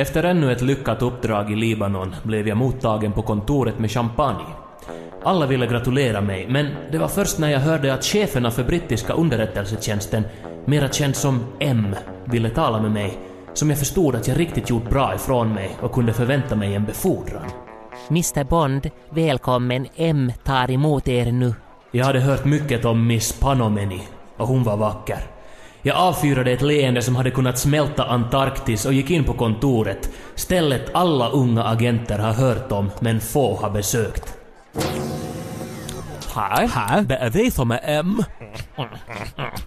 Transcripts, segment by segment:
Efter ännu ett lyckat uppdrag i Libanon blev jag mottagen på kontoret med champagne. Alla ville gratulera mig, men det var först när jag hörde att cheferna för brittiska underrättelsetjänsten, mera känd som M, ville tala med mig, som jag förstod att jag riktigt gjort bra ifrån mig och kunde förvänta mig en befordran. Mr Bond, välkommen. M tar emot er nu. Jag hade hört mycket om Miss Panomeni, och hon var vacker. Jag avfyrade ett leende som hade kunnat smälta Antarktis och gick in på kontoret, stället alla unga agenter har hört om men få har besökt. Hej, Hej. det är vi som är M.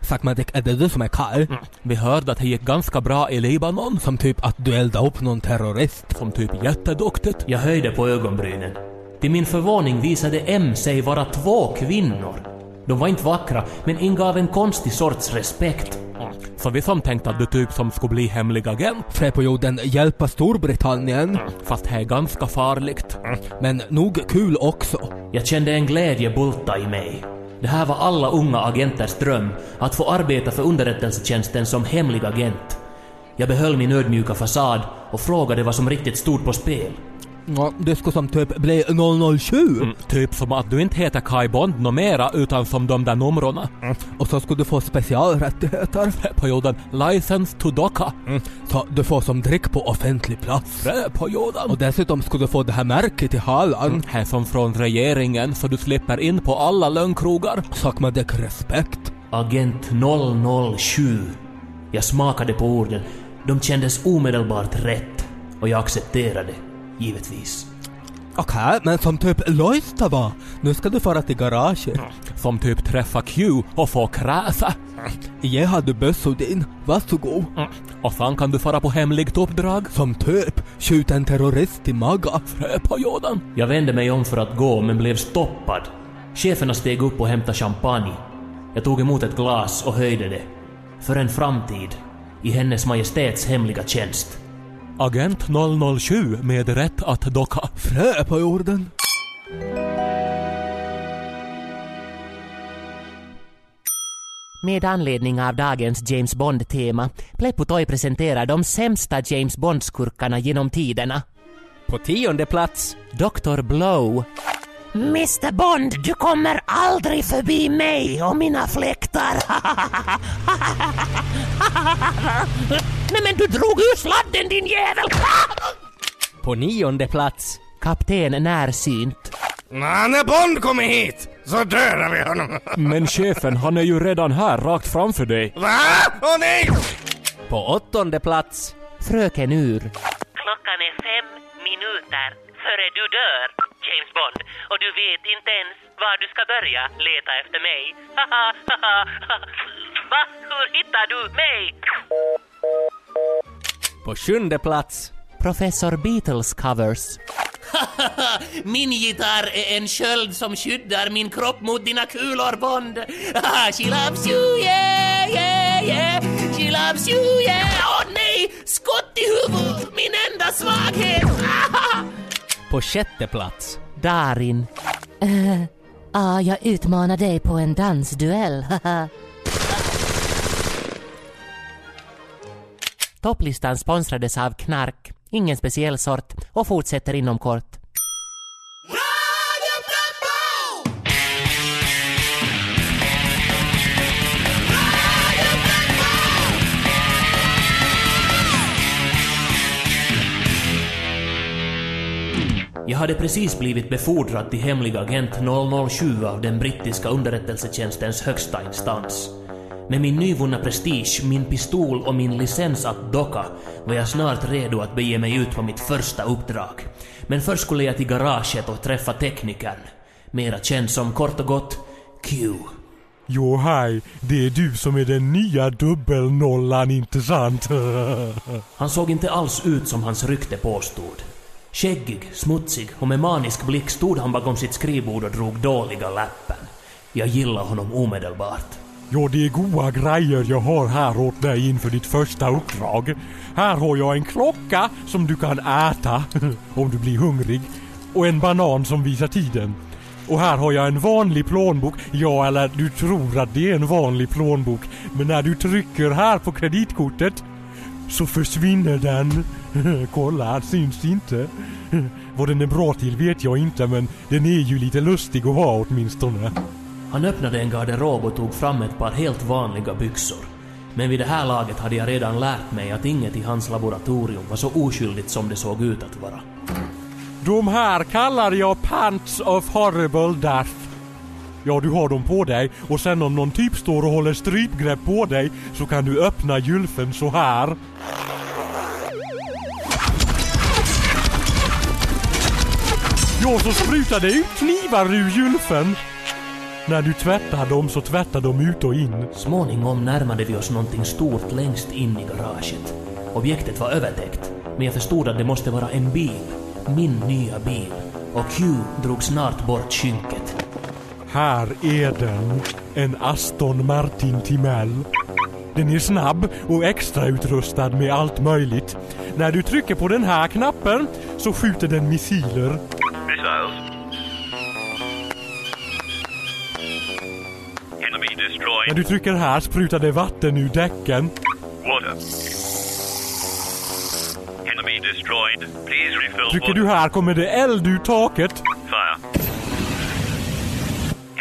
Sakmadik, är det du som är Karl? Vi hörde att det gick ganska bra i Libanon, Som typ att du eldade upp någon terrorist? som typ jätteduktigt. Jag höjde på ögonbrynen. Till min förvåning visade M sig vara två kvinnor. De var inte vackra, men ingav en konstig sorts respekt. Så vi som tänkte att du typ som skulle bli hemlig agent, Fred på jorden hjälpa Storbritannien. fast det är ganska farligt. Men nog kul också. Jag kände en glädje bulta i mig. Det här var alla unga agenters dröm, att få arbeta för underrättelsetjänsten som hemlig agent. Jag behöll min ödmjuka fasad och frågade vad som riktigt stod på spel. Ja, det skulle som typ bli 007. Mm, typ som att du inte heter Kai Bond nå mera utan som de där numrorna. Och så skulle du få specialrättigheter. På jorden License to Docka. Så du får som drick på offentlig plats. Frö på jorden. Och dessutom skulle du få det här märket i halan. Här som från regeringen så du slipper in på alla lönnkrogar. Sakmadik respekt. Agent 007. Jag smakade på orden. De kändes omedelbart rätt. Och jag accepterade, givetvis. Okej, men som typ Loistava. Nu ska du fara till garaget. Som typ träffa Q och få kräsa. Har du bössor din. Varsågod. Och sen kan du fara på hemligt uppdrag. Som typ skjuta en terrorist i maga. Frö på jorden. Jag vände mig om för att gå, men blev stoppad. Cheferna steg upp och hämtade champagne. Jag tog emot ett glas och höjde det. För en framtid. I Hennes Majestäts hemliga tjänst. Agent 007 med rätt att docka. Frö på jorden. Med anledning av dagens James Bond-tema, Pleppo Toy presenterar de sämsta James Bond-skurkarna genom tiderna. På tionde plats, Dr. Blow. Mr Bond, du kommer aldrig förbi mig och mina fläktar. Nej men du drog ur sladden din jävel! på nionde plats, Kapten Närsynt. När Bond kommer hit så dödar vi honom. Men chefen, han är ju redan här rakt framför dig. Va? Åh nej! på åttonde plats, Fröken Ur. Klockan är fem minuter före du dör, James Bond. Och du vet inte ens var du ska börja leta efter mig. Va? Hur hittar du mig? på sjunde plats, Professor Beatles covers. Min gitarr är en sköld som skyddar min kropp mot dina kulor, Bond. She loves you, yeah, yeah, yeah. She loves you, yeah. Åh nej! Skott i huvudet! Min enda svaghet! på sjätte plats, Darin. Ja, Ah, jag utmanar dig på en dansduell. Topplistan sponsrades av Knark, ingen speciell sort, och fortsätter inom kort. Hade precis blivit befordrad till hemlig agent 007 av den brittiska underrättelsetjänstens högsta instans. Med min nyvunna prestige, min pistol och min licens att docka var jag snart redo att bege mig ut på mitt första uppdrag. Men först skulle jag till garaget och träffa teknikern. Mera känd som kort och gott Q. Jo, hej. Det är du som är den nya dubbelnollan, inte sant? Han såg inte alls ut som hans rykte påstod. Skäggig, smutsig och med manisk blick stod han bakom sitt skrivbord och drog dåliga läppen. Jag gillade honom omedelbart. Ja, det är goda grejer jag har här åt dig inför ditt första uppdrag. Här har jag en klocka som du kan äta om du blir hungrig. Och en banan som visar tiden. Och här har jag en vanlig plånbok. Ja, eller du tror att det är en vanlig plånbok. Men när du trycker här på kreditkortet så försvinner den. Kolla, han syns inte. Vad den är bra till vet jag inte men den är ju lite lustig att ha åtminstone. Han öppnade en garderob och tog fram ett par helt vanliga byxor. Men vid det här laget hade jag redan lärt mig att inget i hans laboratorium var så oskyldigt som det såg ut att vara. De här kallar jag Pants of Horrible Death. Ja, du har dem på dig och sen om någon typ står och håller strypgrepp på dig så kan du öppna gylfen så här. Ja, så sprutar det ut knivar ur gylfen. När du tvättar dem så tvättar de ut och in. Småningom närmade vi oss någonting stort längst in i garaget. Objektet var övertäckt, men jag förstod att det måste vara en bil. Min nya bil. Och Q drog snart bort skynket. Här är den. En Aston Martin Timell. Den är snabb och extrautrustad med allt möjligt. När du trycker på den här knappen så skjuter den missiler. När destroyed. du trycker här sprutar det vatten ur däcken. Water. Enemy destroyed. Please refill Trycker du här kommer det eld ur taket. Fire.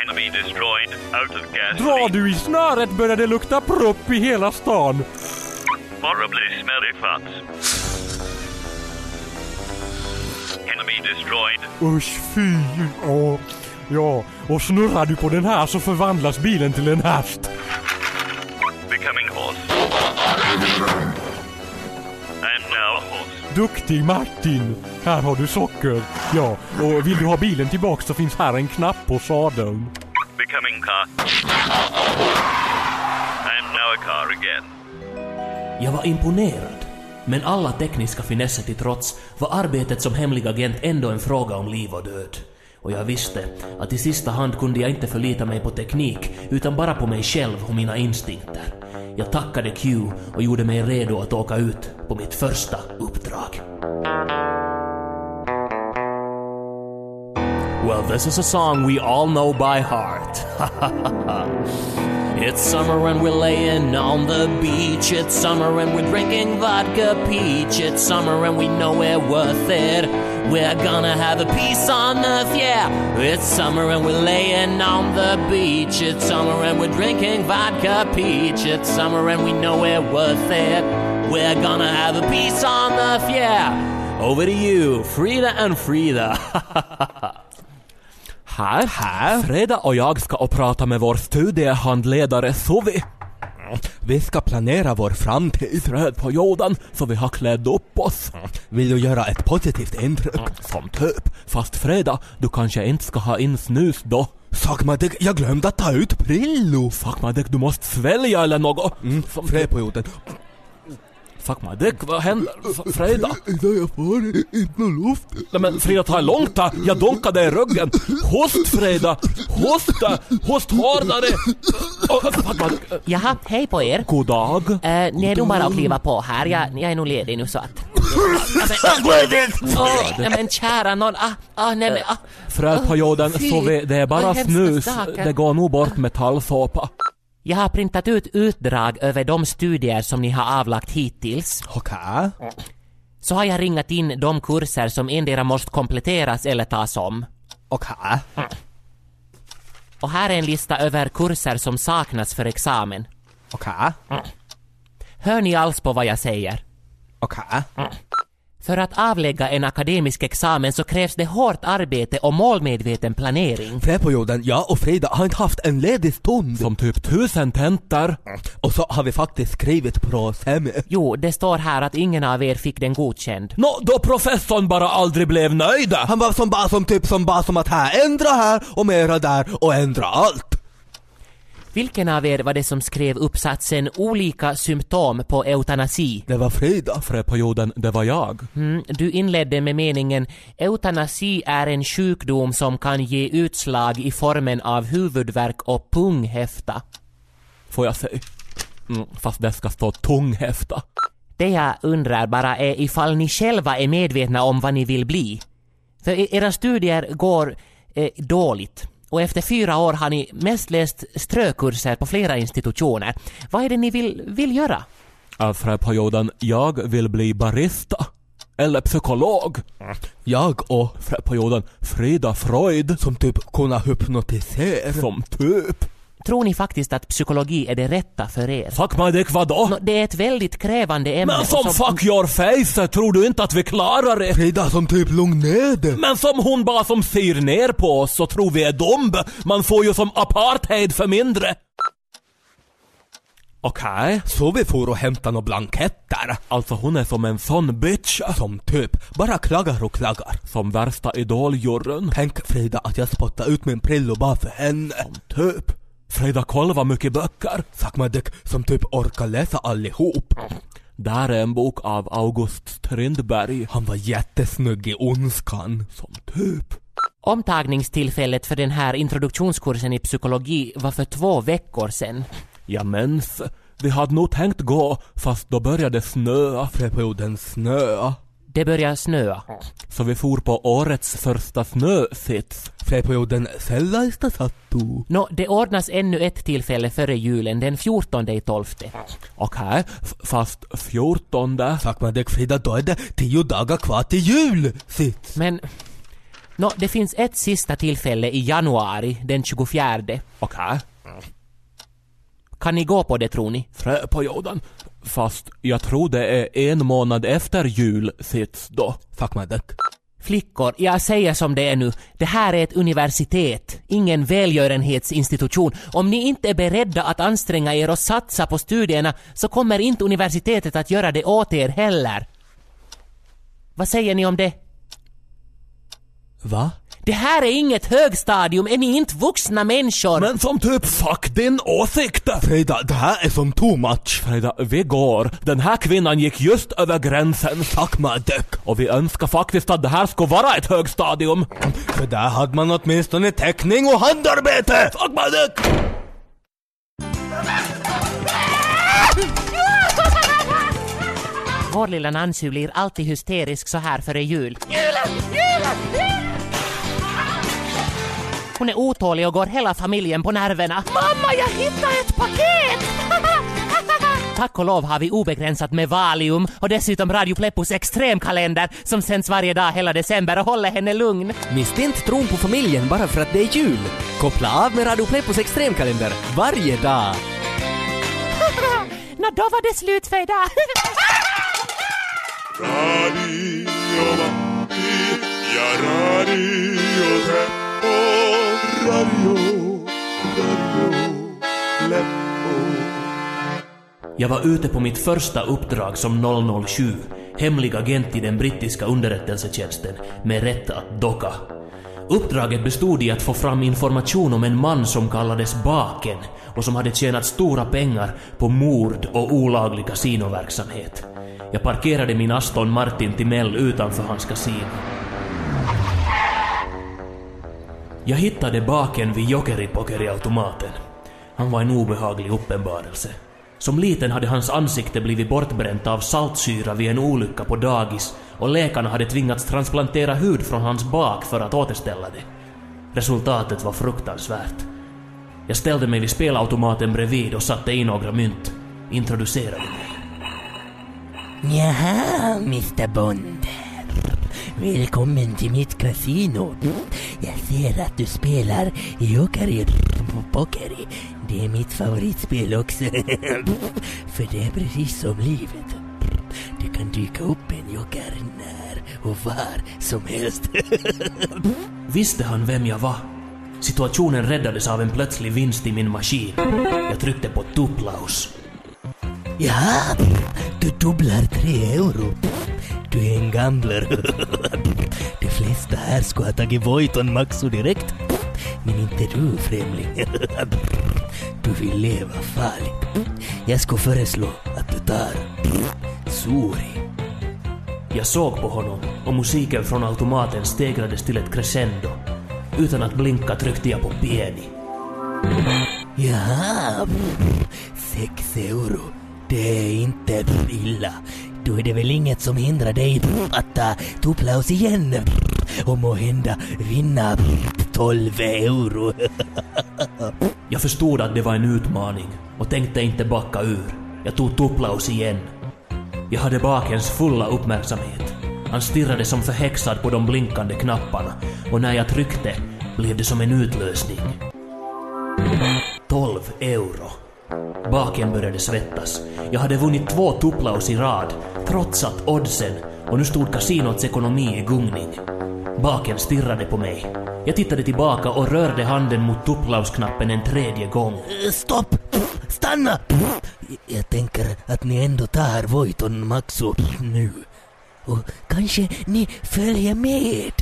Enemy destroyed. Out of gas. Drar du i snöret börjar det lukta propp i hela stan. Horribly smelly farts. Enemy destroyed. Usch fy. Åh. Ja, och snurrar du på den här så förvandlas bilen till en häst. Becoming horse. And now horse. Duktig Martin! Här har du socker. Ja, och vill du ha bilen tillbaks så finns här en knapp på sadeln. Becoming car. And now a car again. Jag var imponerad. Men alla tekniska finesser till trots var arbetet som hemlig agent ändå en fråga om liv och död. Och jag visste att i sista hand kunde jag inte förlita mig på teknik utan bara på mig själv och mina instinkter. Jag tackade Q och gjorde mig redo att åka ut på mitt första uppdrag. Well, this is a song we all know by heart. it's summer and we're laying on the beach. It's summer and we're drinking vodka peach. It's summer and we know we're worth it. We're gonna have a peace on earth, yeah. It's summer and we're laying on the beach. It's summer and we're drinking vodka peach. It's summer and we know we're worth it. We're gonna have a peace on earth, yeah. Over to you, Frida and Frida. Här, här. Freda och jag ska och prata med vår studiehandledare Suvi. Vi ska planera vår framtid. Träd på jorden så vi har klädd upp oss. Vill du göra ett positivt intryck? Som typ. Fast Freda, du kanske inte ska ha in snus då. Sagmadig, jag glömde att ta ut Prillo. Sagmadik, du måste svälja eller något. Mm, Som Fräperioden. Sagmadik, vad händer? F- Freda? Idag jag får inte någon luft. Nej men Frida, ta det långt då. Jag dunkade i ryggen. Host Freda! Hosta! Host hårdare! Oh, Sagmadik, eh, Jaha, hej på er. god dag. Uh, ni är nog bara att kliva på här. Jag, jag är nog ledig nu så att... Åh, nej men kära nån, ah, ah, nej men, ah. Fy, så vi, det är bara snus. saker. Det går nog bort med tallsåpa. Jag har printat ut utdrag över de studier som ni har avlagt hittills. Okej. Så har jag ringat in de kurser som endera måste kompletteras eller tas om. Okej. Och här är en lista över kurser som saknas för examen. Okej. Hör ni alls på vad jag säger? Okej. För att avlägga en akademisk examen så krävs det hårt arbete och målmedveten planering. Fräperioden, jag och Frida har inte haft en ledig stund. Som typ tusen tentor. Och så har vi faktiskt skrivit bra semi. Jo, det står här att ingen av er fick den godkänd. Nå, då professorn bara aldrig blev nöjd. Han var som bara som typ som bara som att här ändra här och mera där och ändra allt. Vilken av er var det som skrev uppsatsen “Olika symptom på eutanasi”? Det var Frida. Fröperioden, det var jag. Mm, du inledde med meningen “Eutanasi är en sjukdom som kan ge utslag i formen av huvudvärk och punghäfta”. Får jag säga. Mm, fast det ska stå tunghäfta. Det jag undrar bara är ifall ni själva är medvetna om vad ni vill bli. För e- era studier går eh, dåligt. Och efter fyra år har ni mest läst strökurser på flera institutioner. Vad är det ni vill, vill göra? Äh, för perioden jag vill bli barista. Eller psykolog. Jag och För perioden Frida Freud. som typ kunna hypnotisera. Som typ. Tror ni faktiskt att psykologi är det rätta för er? Fuck my dick vadå? Nå, det är ett väldigt krävande ämne. Men och som fuck your face tror du inte att vi klarar det? Frida som typ lugn ner dig. Men som hon bara som ser ner på oss så tror vi är dom. Man får ju som apartheid för mindre. Okej, Så vi får och hämta några blanketter. alltså hon är som en sån bitch. Som typ bara klagar och klagar. Som värsta idoljuryn. Tänk Frida att jag spottar ut min prillo bara för henne. Typ. Frida kolla vad mycket böcker. Dick som typ orkar läsa allihop. Där är en bok av August Strindberg. Han var jättesnygg i Ondskan. Som typ. Omtagningstillfället för den här introduktionskursen i psykologi var för två veckor sedan. Ja mens, vi hade nog tänkt gå fast då började snöa. Perioden snö. Det började snöa. Så vi for på årets första snösits. Perioden sellaista sattuu. Nå, det ordnas ännu ett tillfälle före julen, den 14 i 12. Okej, fast fjortonde. Suck my dick Frida, då är det tio dagar kvar till jul. Sitt. Men... Nå, det finns ett sista tillfälle i januari, den 24. Okej, Kan ni gå på det tror ni? träperioden. Fast jag tror det är en månad efter jul sits då. Suck my dick. Flickor, jag säger som det är nu. Det här är ett universitet, ingen välgörenhetsinstitution. Om ni inte är beredda att anstränga er och satsa på studierna så kommer inte universitetet att göra det åt er heller. Vad säger ni om det? Va? Det här är inget högstadium, är ni inte vuxna människor? Men som typ fuck din åsikt! Frida, det här är som too much. Frida, vi går. Den här kvinnan gick just över gränsen. Suck my dick. Och vi önskar faktiskt att det här skulle vara ett högstadium. För där hade man åtminstone teckning och handarbete. Fuck my dick! Vår lilla Nancy blir alltid hysterisk så här före jul. Hon är otålig och går hela familjen på nerverna. Mamma, jag hittade ett paket! Tack och lov har vi obegränsat med Valium och dessutom Radio Pleppos extremkalender som sänds varje dag hela december och håller henne lugn. Mista inte tron på familjen bara för att det är jul. Koppla av med Radio Pleppos extremkalender varje dag. Nå, då var det slut för idag. Radio ja Radio Teppo. Radio, Radio Jag var ute på mitt första uppdrag som 007, hemlig agent i den brittiska underrättelsetjänsten, med rätt att docka. Uppdraget bestod i att få fram information om en man som kallades Baken och som hade tjänat stora pengar på mord och olaglig kasinoverksamhet. Jag parkerade min Aston Martin Timell utanför hans kasino. Jag hittade Baken vid jokeripokeriautomaten. Han var en obehaglig uppenbarelse. Som liten hade hans ansikte blivit bortbränt av saltsyra vid en olycka på dagis och läkarna hade tvingats transplantera hud från hans bak för att återställa det. Resultatet var fruktansvärt. Jag ställde mig vid spelautomaten bredvid och satte in några mynt. Introducerade mig. Jaha, Mr Bond. Välkommen till mitt kasino. Jag ser att du spelar Jokeri Pokeri. Det är mitt favoritspel också. För det är precis som livet. Det kan dyka upp en joker när och var som helst. Visste han vem jag var? Situationen räddades av en plötslig vinst i min maskin. Jag tryckte på tuplaus. Ja, du dubblar tre euro. Du är en gambler. De flesta här skulle ha tagit Voiton Maxo direkt. Men inte du, främling. Du vill leva farligt. Jag skulle föreslå att du tar Suri. Jag såg på honom och musiken från automaten stegrades till ett crescendo. Utan att blinka tryckte jag på pieni. Jaha, sex euro. Det är inte illa. Då är det väl inget som hindrar dig att ta Tuplaus igen och må hända vinna 12 euro. Jag förstod att det var en utmaning och tänkte inte backa ur. Jag tog Tuplaus igen. Jag hade bakens fulla uppmärksamhet. Han stirrade som förhäxad på de blinkande knapparna och när jag tryckte blev det som en utlösning. 12 euro. Baken började svettas. Jag hade vunnit två tupplaus i rad, trotsat oddsen och nu stod kasinots ekonomi i gungning. Baken stirrade på mig. Jag tittade tillbaka och rörde handen mot tupplausknappen en tredje gång. Eh, stopp! Stanna! Jag tänker att ni ändå tar Voiton Maxo nu. Och kanske ni följer med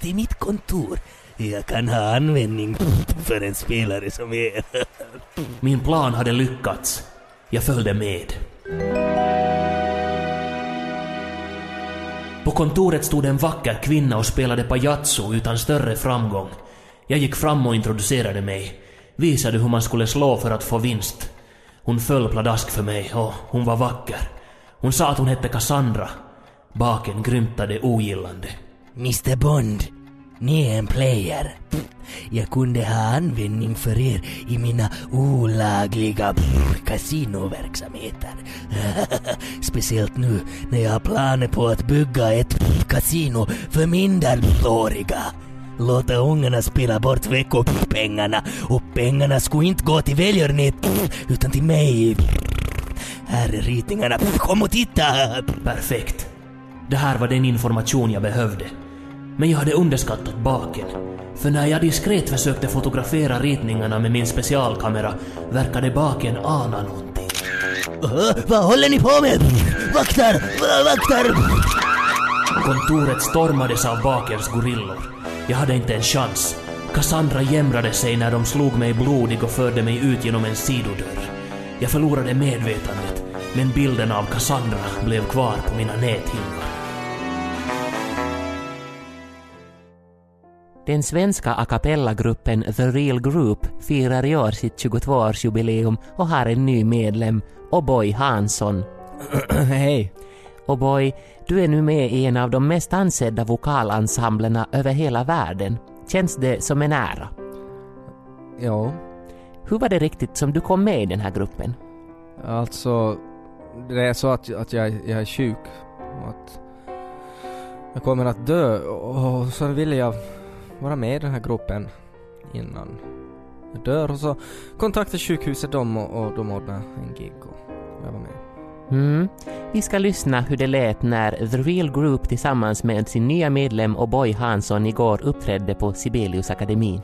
till mitt kontor. Jag kan ha användning för en spelare som er. Min plan hade lyckats. Jag följde med. På kontoret stod en vacker kvinna och spelade pajazzo utan större framgång. Jag gick fram och introducerade mig. Visade hur man skulle slå för att få vinst. Hon föll pladask för mig och hon var vacker. Hon sa att hon hette Cassandra. Baken grymtade ogillande. Mr Bond, ni är en player. Jag kunde ha användning för er i mina olagliga kasinoverksamheter. Speciellt nu när jag har planer på att bygga ett kasino för minderåriga. Låta ungarna spela bort veckopengarna och pengarna skulle inte gå till välgörenhet utan till mig. Här är ritningarna. Kom och titta! Perfekt. Det här var den information jag behövde. Men jag hade underskattat baken. För när jag diskret försökte fotografera ritningarna med min specialkamera verkade baken ana någonting. Uh, vad håller ni på med? Vaktar! Va- Vaktar! Kontoret stormades av bakens gorillor. Jag hade inte en chans. Cassandra jämrade sig när de slog mig blodig och förde mig ut genom en sidodörr. Jag förlorade medvetandet, men bilden av Cassandra blev kvar på mina näthinnor. Den svenska a cappella-gruppen The Real Group firar i år sitt 22-årsjubileum och har en ny medlem, O'boy Hansson. Hej. O'boy, du är nu med i en av de mest ansedda vokalensemblerna över hela världen. Känns det som en ära? Ja, Hur var det riktigt som du kom med i den här gruppen? alltså det är så att, att jag, jag är sjuk och att jag kommer att dö och så ville jag vara med i den här gruppen innan jag dör och så kontaktade sjukhuset dem och, och de ordnade en gig och jag var med. Mm. Vi ska lyssna hur det lät när The Real Group tillsammans med sin nya medlem O'boy Hansson igår uppträdde på Sibeliusakademin.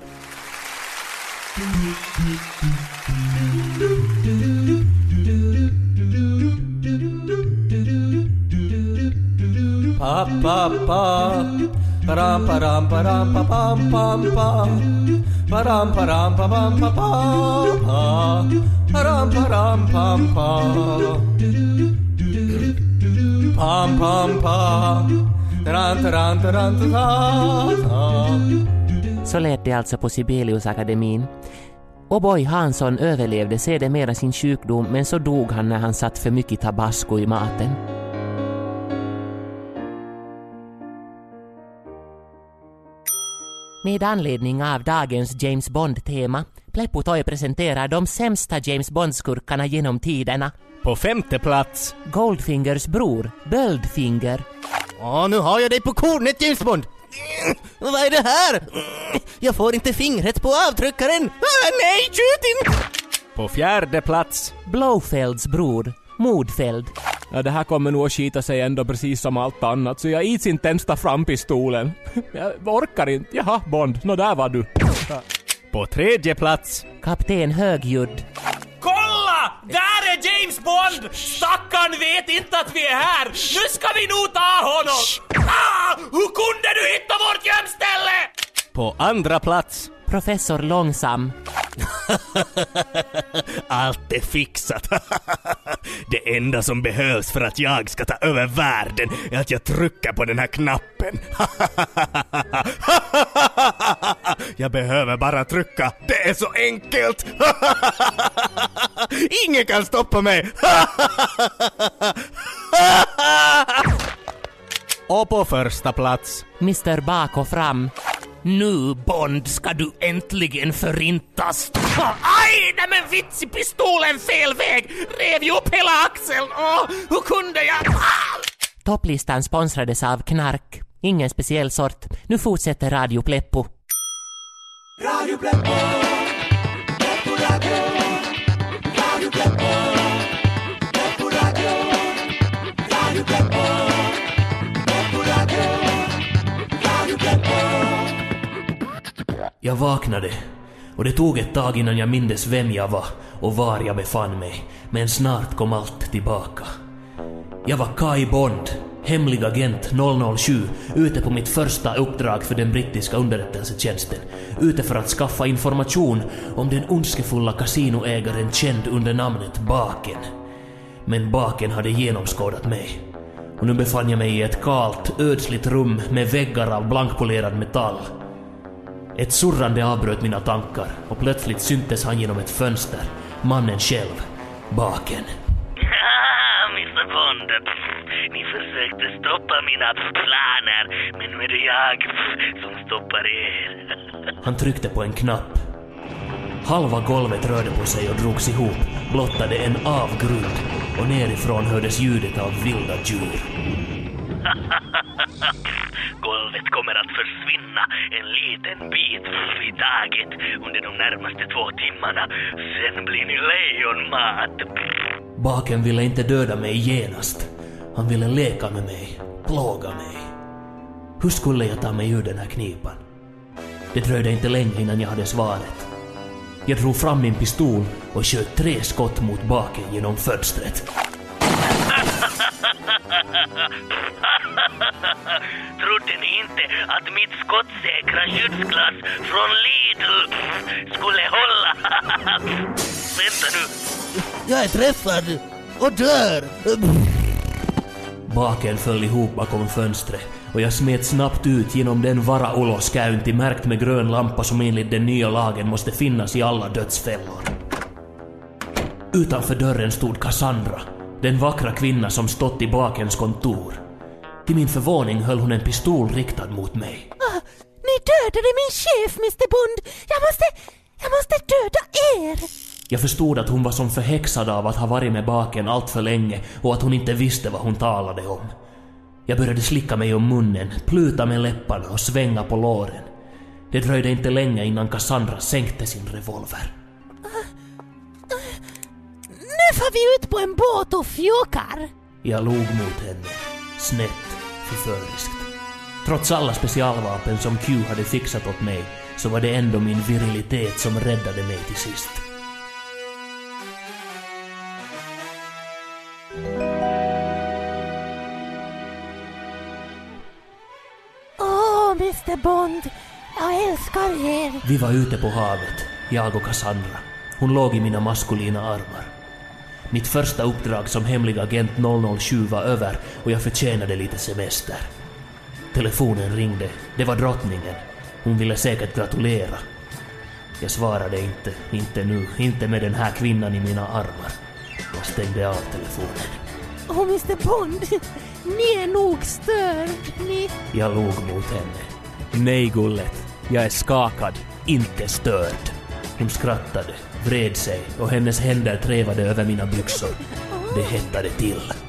Pa pa pa. Param param param pa pam pam pa. Param param pa pam pa pa Param param pam pa. Pam pam pa. Taran taran taran ta ta Så lät det alltså på Sibeliusakademin. O'boy Hansson överlevde sedermera sin sjukdom men så dog han när han satt för mycket tabasco i maten. Med anledning av dagens James Bond-tema, Pleppo Toy presenterar de sämsta James Bond-skurkarna genom tiderna. På femte plats Goldfingers bror, Böldfinger. Åh, nu har jag dig på kornet James Bond! Vad är det här? Jag får inte fingret på avtryckaren! Ah, nej, skjut inte! På fjärde plats Blowfelds bror, Modfeld. Ja, det här kommer nog att skita sig ändå precis som allt annat, så jag ids inte ens ta fram pistolen. Jag orkar inte. Jaha, Bond. Nå, där var du. På tredje plats Kapten Högljudd. Kolla! Där är James Bond! Stackarn vet inte att vi är här! Nu ska vi nog ta honom! Ah! Hur kunde du hitta vårt gömställe? På andra plats Professor Långsam. Allt är fixat. Det enda som behövs för att jag ska ta över världen är att jag trycker på den här knappen. Jag behöver bara trycka. Det är så enkelt. Ingen kan stoppa mig. och på första plats Mr Bak och fram. Nu, Bond, ska du äntligen förintas. Aj Nej men vits i pistolen fel väg! Rev ju upp hela axeln! Åh, hur kunde jag? Ah! Topplistan sponsrades av knark. Ingen speciell sort. Nu fortsätter Radio Pleppo. Radio Pleppo, Pleppo Jag vaknade och det tog ett tag innan jag mindes vem jag var och var jag befann mig, men snart kom allt tillbaka. Jag var Kai Bond, hemlig agent 007, ute på mitt första uppdrag för den brittiska underrättelsetjänsten, ute för att skaffa information om den ondskefulla kasinoägaren känd under namnet Baken. Men Baken hade genomskådat mig. Och nu befann jag mig i ett kalt, ödsligt rum med väggar av blankpolerad metall. Ett surrande avbröt mina tankar och plötsligt syntes han genom ett fönster. Mannen själv. Baken. Ah, Mr Bond. Ni försökte stoppa mina planer, men nu är det jag som stoppar er. Han tryckte på en knapp. Halva golvet rörde på sig och drogs ihop, blottade en avgrund och nerifrån hördes ljudet av vilda djur. Golvet kommer att försvinna en liten bit i taget under de närmaste två timmarna. Sen blir ni lejonmat. Baken ville inte döda mig genast. Han ville leka med mig, plåga mig. Hur skulle jag ta mig ur den här knipan? Det dröjde inte länge innan jag hade svaret. Jag drog fram min pistol och sköt tre skott mot baken genom fönstret. Trodde ni inte att mitt skottsäkra skyddsglas från Lidl skulle hålla? Vänta nu. Jag är träffad och dör. Baken föll ihop bakom fönstret och jag smet snabbt ut genom den vara-uloskäynti märkt med grön lampa som enligt den nya lagen måste finnas i alla dödsfällor. Utanför dörren stod Cassandra, den vackra kvinna som stått i Bakens kontor. Till min förvåning höll hon en pistol riktad mot mig. Ah, ni dödade min chef, Mr Bond! Jag måste... Jag måste döda er! Jag förstod att hon var som förhäxad av att ha varit med Baken allt för länge och att hon inte visste vad hon talade om. Jag började slicka mig om munnen, pluta med läpparna och svänga på låren. Det dröjde inte länge innan Cassandra sänkte sin revolver. Nu får vi ut på en båt och fjokar! Jag log mot henne, snett, förföriskt. Trots alla specialvapen som Q hade fixat åt mig så var det ändå min virilitet som räddade mig till sist. Åh, Mr Bond! Jag älskar er! Vi var ute på havet, jag och Cassandra. Hon låg i mina maskulina armar. Mitt första uppdrag som hemlig agent 007 var över och jag förtjänade lite semester. Telefonen ringde. Det var drottningen. Hon ville säkert gratulera. Jag svarade inte, inte nu, inte med den här kvinnan i mina armar. Jag stängde av telefonen. Åh, Mr Bond! Ni är nog störd, ni... Jag log mot henne. Nej, gullet. Jag är skakad, inte störd. Hon skrattade, vred sig och hennes händer trevade över mina byxor. Det hettade till.